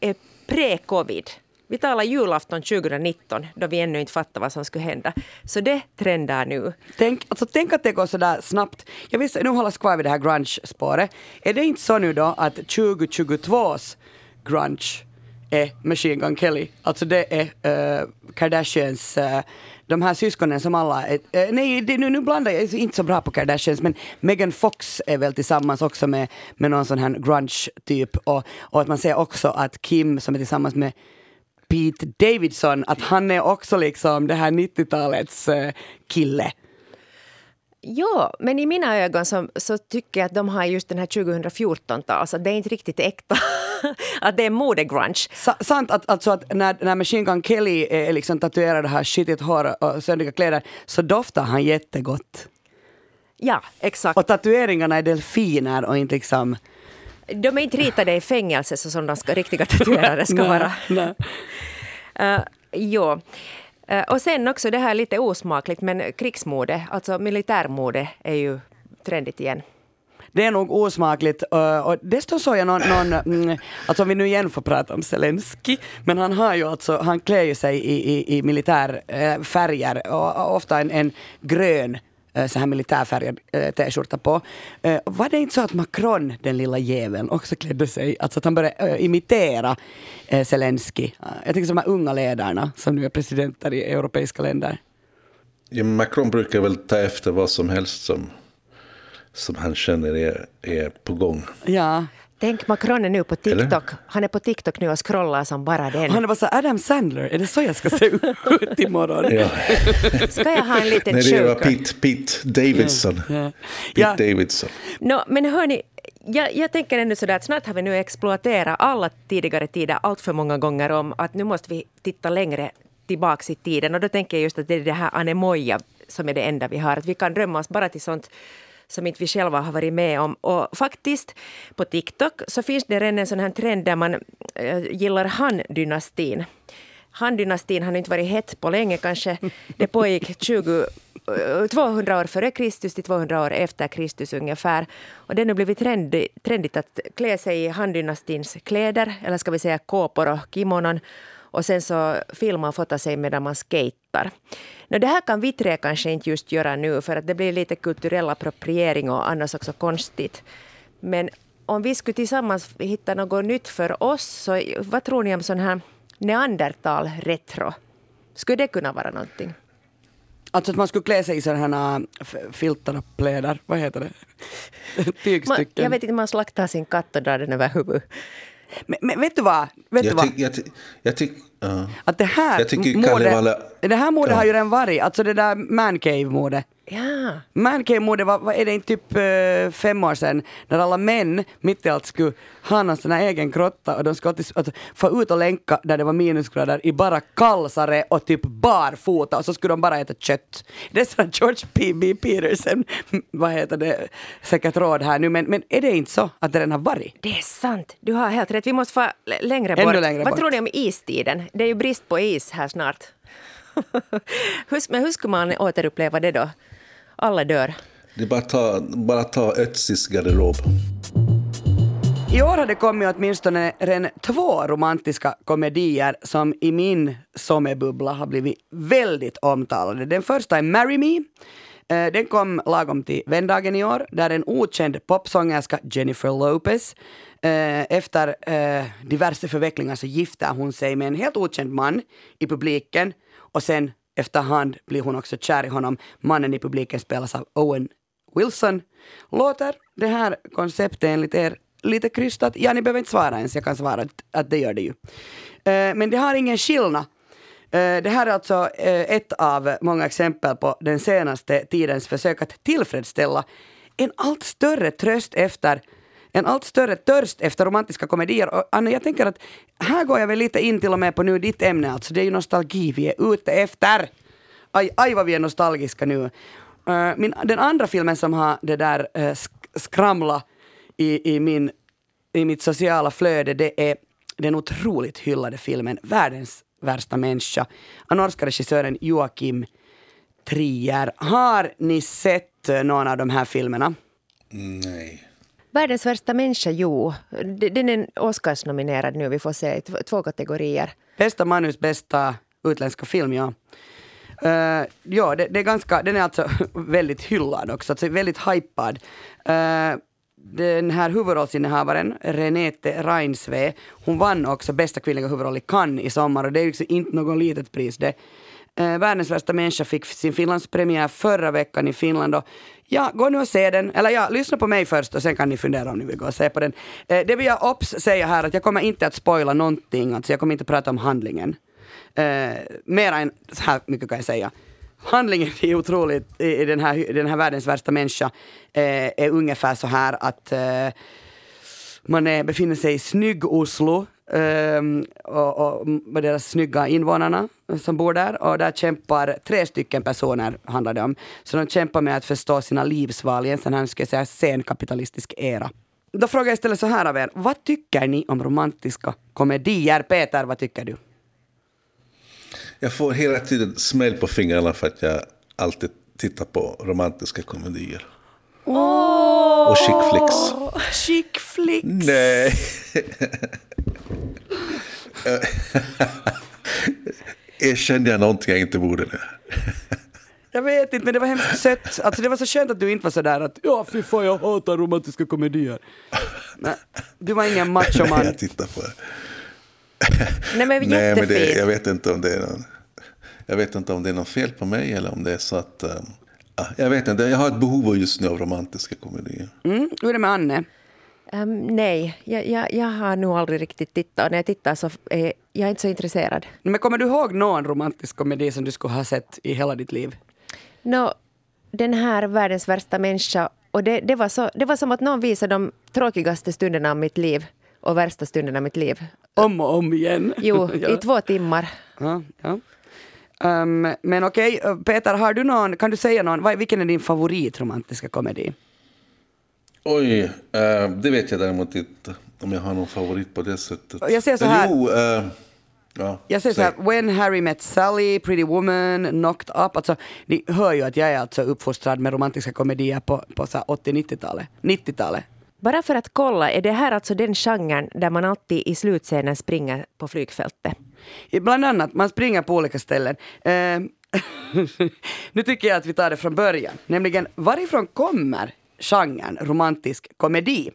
är pre-covid vi talar julafton 2019 då vi ännu inte fattar vad som skulle hända. Så det trendar nu. Tänk, alltså, tänk att det går så där snabbt. Jag vill nu hålla kvar vid det här grunge-spåret. Är det inte så nu då att 2022s grunge är Machine Gun Kelly. Alltså det är uh, Kardashians, uh, de här syskonen som alla är, uh, nej det, nu, nu blandar jag, jag är inte så bra på Kardashians men Megan Fox är väl tillsammans också med, med någon sån här grunge typ och, och att man ser också att Kim som är tillsammans med Pete Davidson, att han är också liksom det här 90-talets uh, kille. Ja, men i mina ögon så, så, tycker jag att de har just den här 2014-tal, alltså det är inte riktigt äkta. att det är modegrunge. Sa, sant, att, alltså att när, när Machine Gun Kelly är liksom tatuerad det här skitigt hår och söndiga kläder så doftar han jättegott. Ja, exakt. Och tatueringarna är delfiner och inte liksom De är inte ritade i fängelse så som de ska, riktiga tatuerare ska Nej, vara. nej. Uh, jo. Eh, och sen också det här lite osmakligt, men krigsmode, alltså militärmode är ju trendigt igen. Det är nog osmakligt eh, och dessutom såg jag någon, någon mm, alltså om vi nu igen får prata om Zelensky, men han har ju alltså, han klär ju sig i, i, i militärfärger eh, och, ofta en, en grön så här militärfärgad eh, t-skjorta på. Eh, Var det inte så att Macron, den lilla jäveln, också klädde sig, alltså att han började eh, imitera eh, Zelensky? Eh, Jag tänker som de här unga ledarna som nu är presidenter i europeiska länder. Ja, Macron brukar väl ta efter vad som helst som, som han känner är, är på gång. Ja, Tänk Macron är nu på TikTok. Han är på TikTok nu och scrollar som bara den. han är bara så Adam Sandler, är det så jag ska se ut imorgon? Ja. Ska jag ha en liten Nej, det var? Pete, Pete Davidson. Ja. Pete Ja. Davidson. No, men hörni, jag, jag tänker ändå sådär att snart har vi nu exploaterat alla tidigare tider allt för många gånger om att nu måste vi titta längre tillbaks i tiden. Och då tänker jag just att det är det här anemoja som är det enda vi har. Att vi kan drömma oss bara till sånt som inte vi själva har varit med om. Och faktiskt på TikTok så finns det redan en sån här trend där man äh, gillar Han-dynastin. Han-dynastin har inte varit hett på länge kanske. Det pågick 20, 200 eh, år före Kristus till 200 år efter Kristus ungefär. Och det har nu blivit trendigt, trendigt att klä sig i Han-dynastins kläder, eller ska vi säga kåpor och kimonon. Och sen så filma och fota sig medan man skejtar. Nå, det här kan vi tre kanske inte just göra nu för att det blir lite kulturell appropriering och annars också konstigt. Men om vi skulle tillsammans hitta något nytt för oss, så vad tror ni om sån här neandertal retro? Skulle det kunna vara någonting? Alltså att man skulle klä sig i sådana filtar och plädar, vad heter det? Man, Tygstycken. jag vet inte, man slaktar sin katt och drar den över huvudet. men, men vet du vad? Vet du Jag, vad? jag, ty- jag, tyck, ja. Att det här Jag tycker det här modet Ja. har ju redan varit, alltså det där mancave-modet. Ja. Mancave-modet var, var, är det inte typ eh, fem år sedan, när alla män mitt i allt skulle ha någon sån här egen grotta och de skulle alltid att få ut och länka där det var minusgrader i bara kalsare och typ barfota och så skulle de bara äta kött. Det är sån George P.B. Peterson, vad heter det, säkert råd här nu, men, men är det inte så att det redan har varit? Det är sant. Du har helt rätt. Vi måste få längre Ännu bort. längre Vad bort. tror ni om istiden? Det är ju brist på is här snart. men hur ska man återuppleva det då? Alla dör. Det är bara att ta, bara ta Ötzis garderob. I år har det kommit åtminstone redan två romantiska komedier som i min sommarbubbla har blivit väldigt omtalade. Den första är Marry Me. Eh, den kom lagom till vändagen i år, där en okänd popsångerska Jennifer Lopez eh, efter eh, diverse förvecklingar så gifter hon sig med en helt okänd man i publiken och sen efterhand blir hon också kär i honom. Mannen i publiken spelas av Owen Wilson. Låter det här konceptet enligt er lite krystat? Ja, ni behöver inte svara ens, jag kan svara att, att det gör det ju. Men det har ingen skillnad. Eh, det här är alltså eh, ett av många exempel på den senaste tidens försök att tillfredsställa en allt större tröst efter en allt större törst efter romantiska komedier. Och Anna, jag tänker att här går jag väl lite in till och med på nu ditt ämne, alltså det är ju nostalgi vi är ute efter. Aj, aj vad vi är nostalgiska nu. Eh, min, den andra filmen som har det där uh, sk- skramla i, i, min, i mitt sociala flöde, det är den otroligt hyllade filmen Världens värsta människa. av norska regissören Joakim Trier. Har ni sett eh, någon av de här filmerna? Nej. Världens värsta människa, jo. Den är Oscars-nominerad nu. Vi får se två kategorier. Bästa manus, bästa utländska film, ja. Uh, ja, det, det är ganska, den är alltså väldigt hyllad också, alltså väldigt hypad. Uh, den här huvudrollsinnehavaren, Renete Reinsve, hon vann också bästa kvinnliga huvudroll i Cannes i sommar och det är ju liksom inte något litet pris det. Uh, Världens värsta människa fick sin Finlandspremiär förra veckan i Finland och ja, gå nu och se den. Eller ja, lyssna på mig först och sen kan ni fundera om ni vill gå och se på den. Uh, det vill jag obs säga här att jag kommer inte att spoila någonting, alltså jag kommer inte prata om handlingen. Eh, uh, mer än så här mycket kan jag säga. Handlingen är otroligt i i den här, i den här världens värsta människa eh, är ungefär så här att eh, man är, befinner sig i snygg-Oslo ehm, och, och med deras snygga invånarna som bor där och där kämpar tre stycken personer handlar det om. Så de kämpar med att förstå sina livsval i en sån här, ska jag säga, sen kapitalistisk era. då frågar jag istället så här av er. Vad tycker ni om romantiska komedier? Peter, vad tycker du? Jag får hela tiden smäll på fingrarna för att jag alltid tittar på romantiska komedier. Och chick flicks. Chick flicks. Nej. Erkände jag någonting jag inte borde nu? Jag vet inte, men det var hemskt sött. Alltså det var så skönt att du inte var sådär att ja, fy fan, jag hatar romantiska komedier. Nej, du var ingen machoman. jag tittar på det. Nej, men Nej, men det, jag vet inte om det är någon, jag vet inte om det är något fel på mig eller om det är så att... eh, ah, jag vet inte, jag har ett behov just nu av romantiska komedier. Mm, hur är det med Anne? Ehm, nej, jag, jag, jag har nog aldrig riktigt tittat. Och när jag tittar så är jag inte så intresserad. Men kommer du ihåg någon romantisk komedi som du skulle ha sett i hela ditt liv? Nå, den här världens värsta människa. Och det, det, var så, det var som att någon visade de tråkigaste stunderna av mitt liv och värsta stunderna av mitt liv. Om och om igen. Jo, ja. i två timmar. Ja, ja. Ehm, men okej, eh, Peter, har du någon, kan du säga någon, vilken är din favoritromantiska komedi? Oj, eh, det vet jag däremot inte om jag har någon favorit på det sättet. Jag säger så här- Jo, eh, ja, Jag säger så här. When Harry Met Sally, Pretty Woman, Knocked Up. Alltså, ni hör ju att jag är alltså uppfostrad med romantiska komedier på, på så här 80-90-talet. 90-talet. Bara för att kolla, är det här alltså den genren där man alltid i slutscenen springer på flygfältet? Bland annat, man springer på olika ställen. Ehm, nu tycker jag att vi tar det från början. Nämligen, varifrån kommer genren romantisk komedi?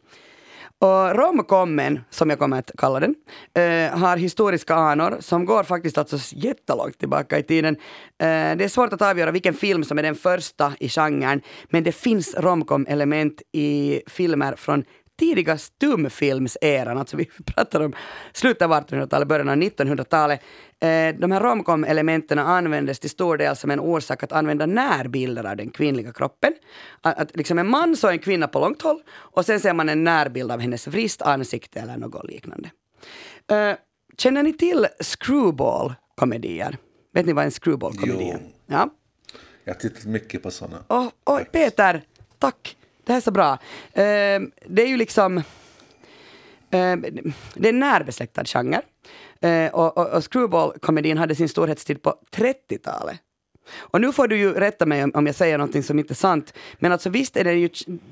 Och romkommen, som jag kommer att kalla den, äh, har historiska anor som går faktiskt alltså jättelångt tillbaka i tiden. Äh, det är svårt att avgöra vilken film som är den första i genren, men det finns romcom-element i filmer från tidiga stumfilmseran, alltså vi pratar om slutet av 1800-talet, början av 1900-talet. Eh, de här romcom-elementen användes till stor del som en orsak att använda närbilder av den kvinnliga kroppen. Att, att liksom en man såg en kvinna på långt håll och sen ser man en närbild av hennes vrist, ansikte eller något liknande. Eh, känner ni till screwball-komedier? Vet ni vad en screwball-komedi är? Ja. Jag har tittat mycket på sådana. Åh, oj, Peter, tack. Det här är så bra. Ehm, det är ju liksom... ehm, det är en närbesläktad genre. Eh, och, och, och screwball-komedin hade sin storhetstid på 30-talet. Och nu får du ju rätta mig om, om jag säger någonting som inte är sant. Men alltså visst är det ju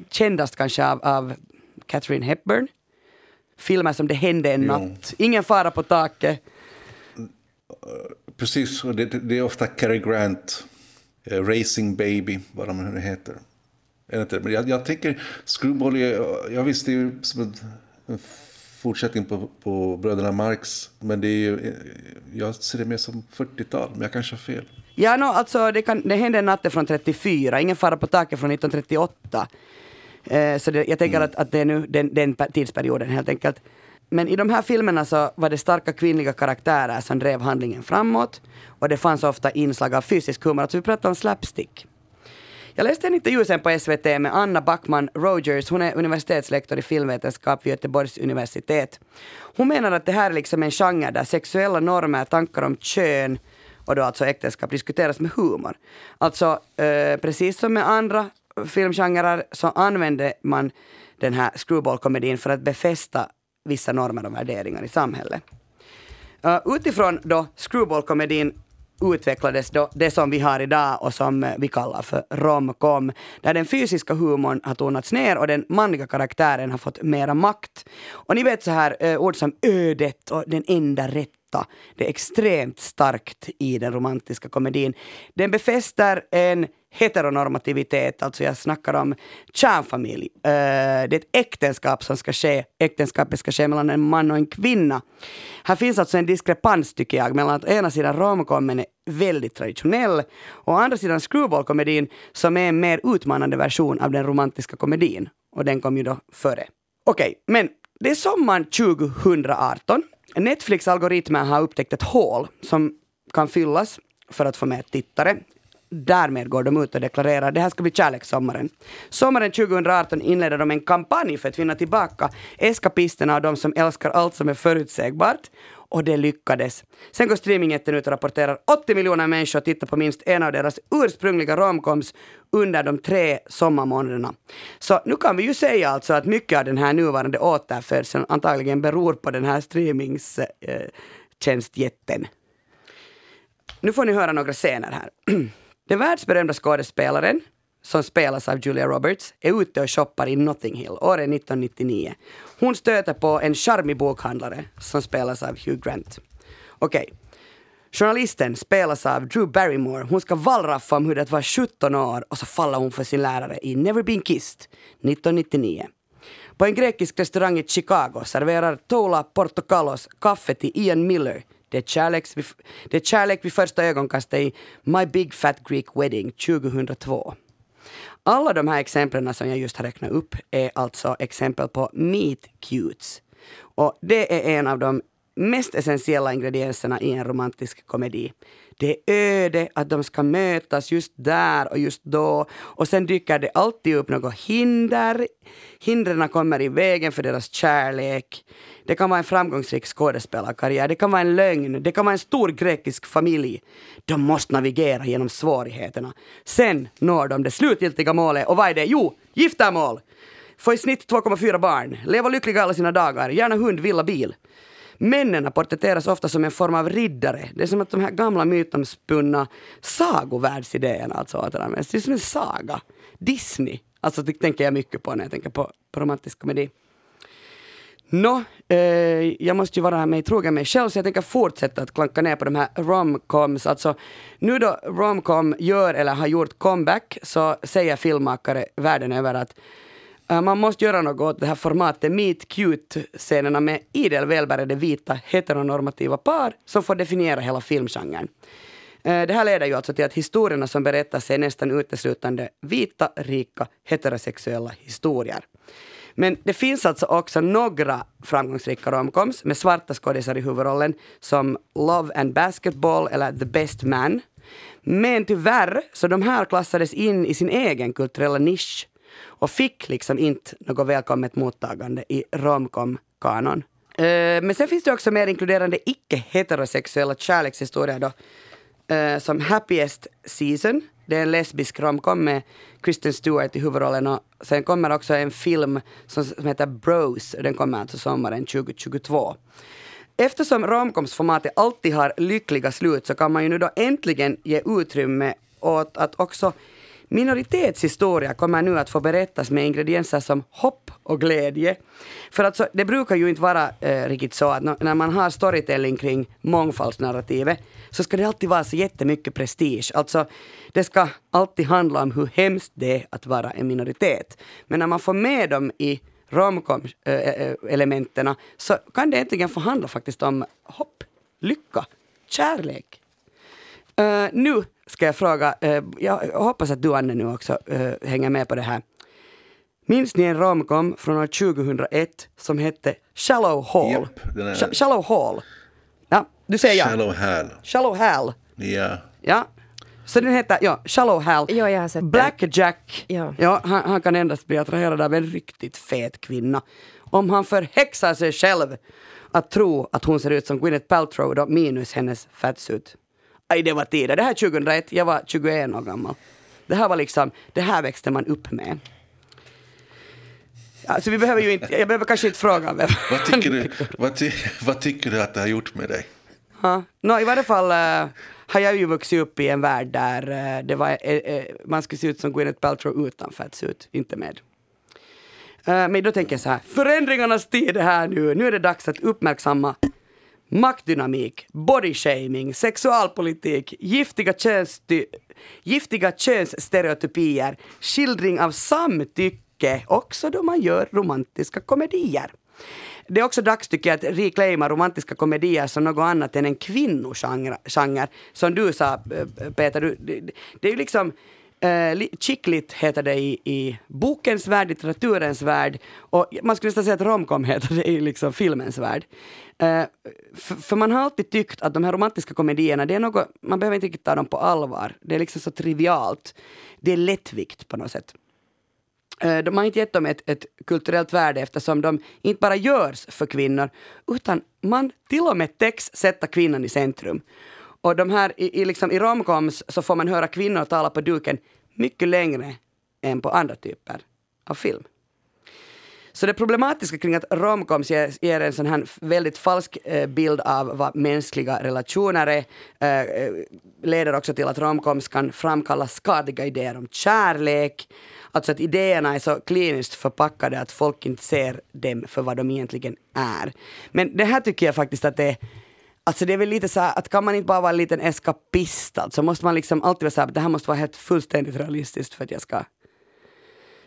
kändast kanske av, av Catherine Hepburn. Filmer som Det hände en Jo. natt, Ingen fara på taket. Precis, det, det är ofta Cary Grant, eh, Racing Baby, vad de nu heter. Är det inte? Men jag, jag tänker, Screwball, är, jag visste ju som en, en fortsättning på, på Bröderna Marx, men det är ju, jag ser det mer som 40-tal, men jag kanske har fel. Ja, no, alltså det, kan, det hände en natt är från 34, Ingen fara på taket från 1938. Eh, så det, jag tänker att, att det är nu den, den per- tidsperioden helt enkelt. Men i de här filmerna så var det starka kvinnliga karaktärer som drev handlingen framåt. Och det fanns ofta inslag av fysisk humor, alltså vi pratar om slapstick. Jag läste en intervju sen på SVT med Anna Backman Rogers, hon är universitetslektor i filmvetenskap vid Göteborgs universitet. Hon menar att det här är liksom en genre där sexuella normer, tankar om kön och då alltså äktenskap diskuteras med humor. Alltså eh, precis som med andra filmgenrer så använder man den här screwball-komedin för att befästa vissa normer och värderingar i samhället. Uh, utifrån då screwball-komedin utvecklades då det som vi har idag och som eh, vi kallar för romcom, där den fysiska humorn har tonats ner och den manliga karaktären har fått mera makt. Och ni vet så här eh, ord som ödet och den enda rätta, det är extremt starkt i den romantiska komedin. Den befäster en heteronormativitet, alltså jag snackar om kärnfamilj. Eh, det är ett äktenskap som ska ske, äktenskapet ska ske mellan en man och en kvinna. Här finns alltså en diskrepans tycker jag mellan att å ena sidan romcomen är väldigt traditionell och å andra sidan screwball-komedin som är en mer utmanande version av den romantiska komedin. Och den kom ju då före. Okej, men det är sommaren 2018. Netflix-algoritmen har upptäckt ett hål som kan fyllas för att få mer tittare. Därmed går de ut och deklarerar det här ska bli kärlekssommaren. Sommaren 2018 inleder de en kampanj för att vinna tillbaka eskapisterna och de som älskar allt som är förutsägbart och det lyckades. Sen går streamingjätten ut och rapporterar 80 miljoner människor tittar på minst en av deras ursprungliga romcoms under de tre sommarmånaderna. Så nu kan vi ju säga alltså att mycket av den här nuvarande återfödseln antagligen beror på den här streamingstjänstjätten. Eh, nu får ni höra några scener här. Den världsberömda skådespelaren som spelas av Julia Roberts, är ute och shoppar i Notting Hill året 1999. Hon stöter på en charmig bokhandlare som spelas av Hugh Grant. Okej. Okay. Journalisten spelas av Drew Barrymore. Hon ska wallraffa om hur det var 17 år och så faller hon för sin lärare i Never Been Kissed 1999. På en grekisk restaurang i Chicago serverar Tola Portokalos kaffe till Ian Miller. Det är, kärlek vid, det är kärlek vid första ögonkastet i My Big Fat Greek Wedding 2002. Alla de här exemplen som jag just har räknat upp är alltså exempel på meet cutes. Och det är en av de mest essentiella ingredienserna i en romantisk komedi. Det är öde att de ska mötas just där och just då. Och sen dyker det alltid upp något hinder. Hindren kommer i vägen för deras kärlek. Det kan vara en framgångsrik skådespelarkarriär, det kan vara en lögn, det kan vara en stor grekisk familj. De måste navigera genom svårigheterna. Sen når de det slutgiltiga målet och vad är det? Jo, giftermål! Få i snitt 2,4 barn, leva lyckliga alla sina dagar, gärna hund, villa, bil. Männen porträtteras ofta som en form av riddare. Det är som att de här gamla mytomspunna sagovärldsidéerna alltså återanvänds. Det är som en saga. Disney. Alltså det tänker jag mycket på när jag tänker på, på romantisk komedi. Nå, eh, jag måste ju vara mig trogen mig själv så jag tänker fortsätta att klanka ner på de här romcoms. Alltså, nu då romcom gör eller har gjort comeback så säger filmmakare världen över att Äh, man måste göra något åt det här formatet meet cute-scenerna med idel välbärgade vita heteronormativa par som får definiera hela filmgenren. Äh, det här leder ju alltså till att historierna som berättas är nästan uteslutande vita, rika, heterosexuella historier. Men det finns alltså också några framgångsrika romcoms med svarta skådisar i huvudrollen som Love and Basketball eller The Best Man. Men tyvärr, så de här klassades in i sin egen kulturella nisch och fick liksom inte något välkommet mottagande i romcom-kanon. Uh, men sen finns det också mer inkluderande icke-heterosexuella kärlekshistorier då, uh, som Happiest Season det är en lesbisk romcom med Kristen Stewart i huvudrollen och sen kommer också en film som, heter Bros. Den kommer alltså sommaren 2022. Eftersom romkomsformatet alltid har lyckliga slut så kan man ju nu då äntligen ge utrymme åt att också Minoritetshistoria kommer nu att få berättas med ingredienser som hopp och glädje. För alltså, det brukar ju inte vara eh, riktigt så att när man har storytelling kring mångfaldsnarrativet så ska det alltid vara så jättemycket prestige. Alltså, det ska alltid handla om hur hemskt det är att vara en minoritet. Men när man får med dem i romcom-elementerna eh, eh, så kan det egentligen få handla faktiskt om hopp, lycka, kärlek. Uh, nu ska jag fråga, uh, jag hoppas att du Anne nu också uh, hänger med på det här. Minns ni en romcom från år 2001 som hette Shallow Hall? Yep, är... Sh Shallow Hall. Ja, du säger ja. Shallow Hal. Shallow Hal. Ja. Ja. Så den heter, ja, Shallow Hal. Ja, jag har sett Black den. Jack. Ja. Ja, han, han kan endast bli attraherad av en riktigt fet kvinna. Om han förhäxar sig själv att tro att hon ser ut som Gwyneth Paltrow då, minus hennes fatsuit. Aj, det var tider. Det här är 2001, jag var 21 år gammal. Det här var liksom, det här växte man upp med. Alltså vi behöver ju inte, jag behöver kanske inte fråga vem. Vad tycker du, vad, ty, vad tycker du att det har gjort med dig? Ja. No, I varje fall uh, har jag ju vuxit upp i en värld där uh, det var, uh, man skulle se ut som Gwyneth Paltrow utan fatsuit, inte med. men då tänker jag så här, förändringarnas tid är här nu. Nu är det dags att uppmärksamma maktdynamik, bodyshaming, sexualpolitik, giftiga, könsty, giftiga könsstereotypier, skildring av samtycke, också då man gör romantiska komedier. Det är också dags tycker jag att reclaima romantiska komedier som något annat än en kvinnogenre. Som du sa Peter, du, det, det är ju liksom Uh, chicklit heter det i, i bokens värld, litteraturens värld och man skulle nästan säga att romcom heter det i liksom filmens värld. Uh, för man har alltid tyckt att de här romantiska komedierna, det är något, man behöver inte riktigt ta dem på allvar. Det är liksom så trivialt. Det är lättvikt på något sätt. Eh, de har inte gett dem ett, ett kulturellt värde eftersom de inte bara görs för kvinnor utan man till och med täcks sätta kvinnan i centrum. Och de här, i, i, liksom, i romcoms så får man höra kvinnor tala på duken mycket längre än på andra typer av film. Så det problematiska kring att romcoms ger, ger en sån här väldigt falsk eh, bild av vad mänskliga relationer är eh, eh, leder också till att romcoms kan framkalla skadliga idéer om kärlek. Alltså att idéerna är så kliniskt förpackade att folk inte ser dem för vad de egentligen är. Men det här tycker jag faktiskt att det är Alltså det är väl lite så här, att kan man inte bara vara en liten eskapist alltså, måste man liksom alltid vara så här, det här måste vara helt fullständigt realistiskt för att jag ska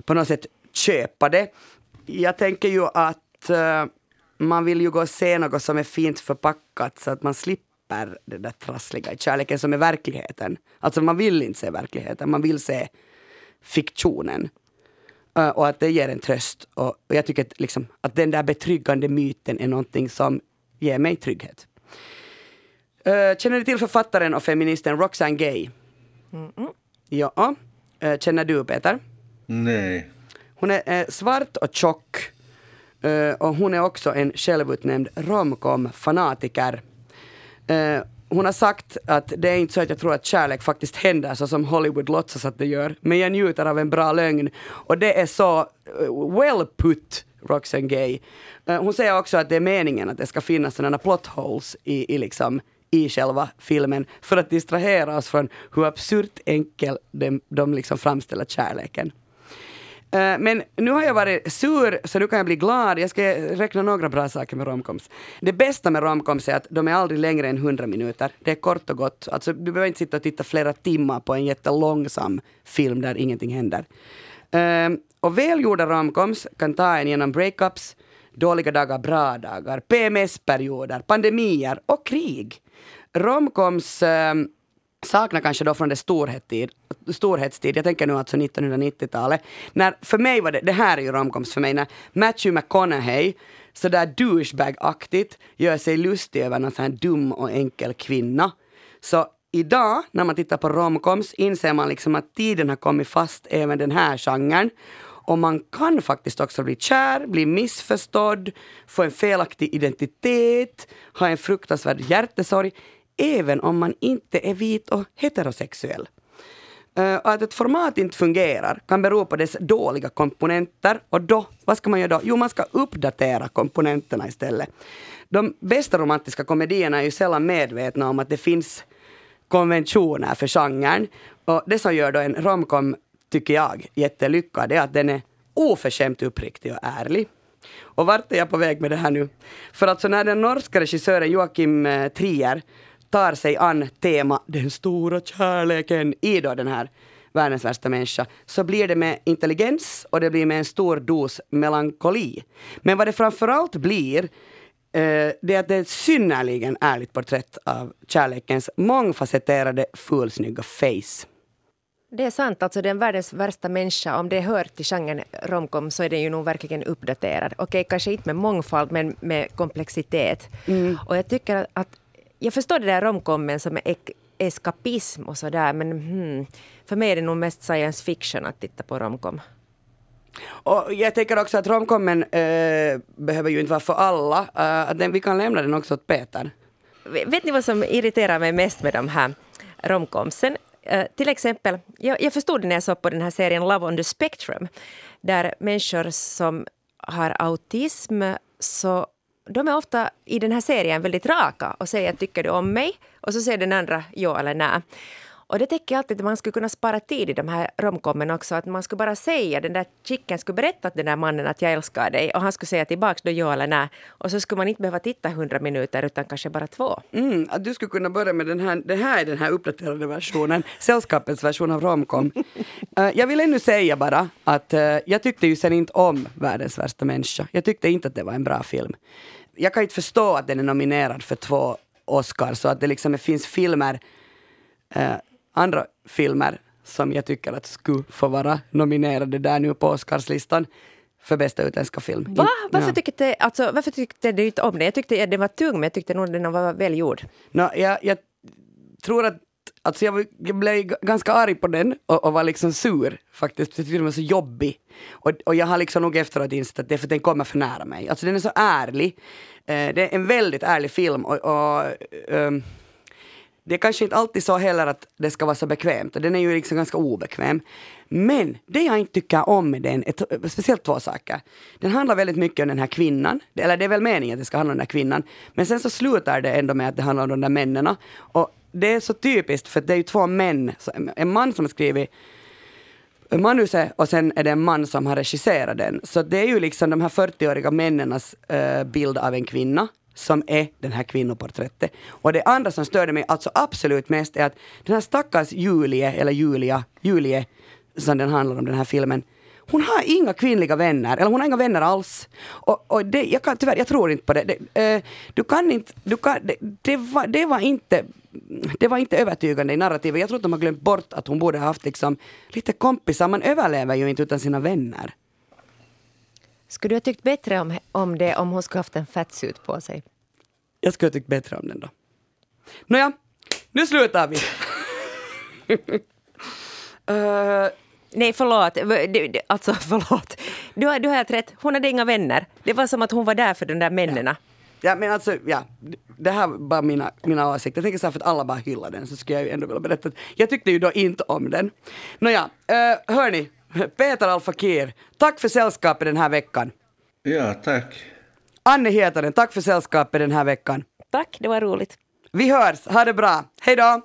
på något sätt köpa det. Jag tänker ju att uh, man vill ju gå och se något som är fint förpackat så att man slipper det där trassliga i kärleken som är verkligheten. Alltså man vill inte se verkligheten, man vill se fiktionen. Uh, och att det ger en tröst. Och, och jag tycker att, liksom, att den där betryggande myten är någonting som ger mig trygghet. Uh, känner du till författaren och feministen Roxane Gay? Mm -mm. Ja. Uh, känner du Peter? Nej. Hon är eh, svart och tjock eh, och hon är också en självutnämnd romcom-fanatiker. Eh, hon har sagt att det är inte så att jag tror att kärlek faktiskt händer så som Hollywood låtsas att det gör, men jag njuter av en bra lögn. Och det är så well put, Roxanne Gay. Eh, hon säger också att det är meningen att det ska finnas sådana plot holes i, i, liksom, i själva filmen för att distrahera oss från hur absurt enkel de, de liksom framställer kärleken. Eh, men nu har jag varit sur, så nu kan jag bli glad. Jag ska räkna några bra saker med romcoms. Det bästa med romcoms är att de är aldrig längre än 100 minuter. Det är kort och gott. Alltså, du behöver inte sitta och titta flera timmar på en jättelångsam film där ingenting händer. Uh, och välgjorda romcoms kan ta en genom breakups, dåliga dagar, bra dagar, PMS-perioder, pandemier och krig. Romcoms uh, saknar kanske då från det storhetstid, storhetstid, jag tänker nu alltså 1990-talet, när för mig var det, det här är ju romcoms för mig, när Matthew McConaughey sådär douchebag-aktigt gör sig lustig över någon sån här dum och enkel kvinna. Så idag, när man tittar på romcoms, inser man liksom att tiden har kommit fast även den här genren. Och man kan faktiskt också bli kär, bli missförstådd, få en felaktig identitet, ha en fruktansvärd hjärtesorg även om man inte är vit och heterosexuell. Eh, att ett format inte fungerar kan bero på dess dåliga komponenter och då, vad ska man göra då? Jo, man ska uppdatera komponenterna istället. De bästa romantiska komedierna är ju sällan medvetna om att det finns konventioner för genren. Och det som gör då en romcom, tycker jag, jättelyckad är att den är oförskämt uppriktig och ärlig. Och vart är jag på väg med det här nu? För alltså när den norska regissören Joakim eh, Trier tar sig an tema den stora kärleken i då den här världens värsta människa, så blir det med intelligens och det blir med en stor dos melankoli. Men vad det framförallt blir, eh, det är att det är ett synnerligen ärligt porträtt av kärlekens mångfacetterade fulsnygga face. Det är sant, alltså den världens värsta människa, om det hör till genren romcom så är den ju nog verkligen uppdaterad. Okej, kanske inte med mångfald men med komplexitet. Mm. Och jag tycker att jag förstår det där romcomen som är eskapism och sådär men hmm, för mig är det nog mest science fiction att titta på romcom. Och jag tänker också att romkommen äh, eh, behöver ju inte vara för alla. Äh, den, vi kan lämna den också åt Peter. Vet ni vad som irriterar mig mest med de här romkomsen? Äh, eh, till exempel, jag, jag förstod det när jag såg på den här serien Love on the Spectrum, där människor som har autism så de är ofta i den här serien väldigt raka och säger tycker du om mig? Och så säger den andra ja eller nej. Och det tänker jag alltid att man skulle kunna spara tid i de här romkommen också. Att man skulle bara säga, den där chicken skulle berätta till den där mannen att jag älskar dig och han skulle säga tillbaka då ja eller nej. Och så skulle man inte behöva titta hundra minuter utan kanske bara två. Mm, att du skulle kunna börja med den här, det här är den här uppdaterade versionen, sällskapets version av romkom. uh, jag vill ännu säga bara att uh, jag tyckte ju sen inte om Världens värsta människa. Jag tyckte inte att det var en bra film. Jag kan inte förstå att den är nominerad för två Oscars så att det liksom finns filmer uh, andra filmer som jag tycker att skulle få vara nominerade där nu på Oscarslistan för bästa utländska film. Va? Varför, ja. tyckte, alltså, varför tyckte du inte om den? Jag tyckte den var tung men jag tyckte nog den var välgjord. No, jag, jag tror att Alltså jag, jag blev ganska arg på den och, och var liksom sur faktiskt. Jag tyckte den var så jobbig. Och, och jag har liksom nog efteråt insett att det är för att den kommer för nära mig. Alltså den är så ärlig. Eh, det är en väldigt ärlig film och, och um, det är kanske inte alltid så heller att det ska vara så bekvämt och den är ju liksom ganska obekväm. Men det jag inte tycker om med den är speciellt två saker. Den handlar väldigt mycket om den här kvinnan, eller det är väl meningen att det ska handla om den här kvinnan. Men sen så slutar det ändå med att det handlar om de där männen. Och det är så typiskt för det är ju två män, en man som har skrivit manuset och sen är det en man som har regisserat den. Så det är ju liksom de här 40-åriga männens uh, eh, bild av en kvinna som är den här kvinnoporträttet. Och det andra som störde mig alltså absolut mest är att den här stackars Julie, eller Julia, Julie, som den handlar om den här filmen, hon har inga kvinnliga vänner, eller hon har inga vänner alls. Och, och det, jag kan tyvärr, jag tror inte på det. det eh, du kan inte, du kan, det, det, var, det var inte det var inte övertygande i narrativet. Jag tror att de har glömt bort att hon borde ha haft liksom lite kompisar. Man överlever ju inte utan sina vänner. Skulle du ha tyckt bättre om, om det om hon skulle haft en fettsuit på sig? Jag skulle ha tyckt bättre om den då. Nåja, nu slutar vi. uh, Nej, förlåt. Alltså, förlåt. Du har, du har helt rätt. Hon hade inga vänner. Det var som att hon var där för de där männen. Ja. ja, men alltså, ja. Det här var bara mina, mina åsikter. Jag tänker så här, för att alla bara hyllar den så skulle jag ju ändå vilja berätta att jag tyckte ju då inte om den. Nåja, uh, hörni. Peter Alfakir, tack för sällskapet den här veckan. Ja, tack. Anne Hietanen, tack för sällskapet den här veckan. Tack, det var roligt. Vi hörs, ha det bra. Hej då!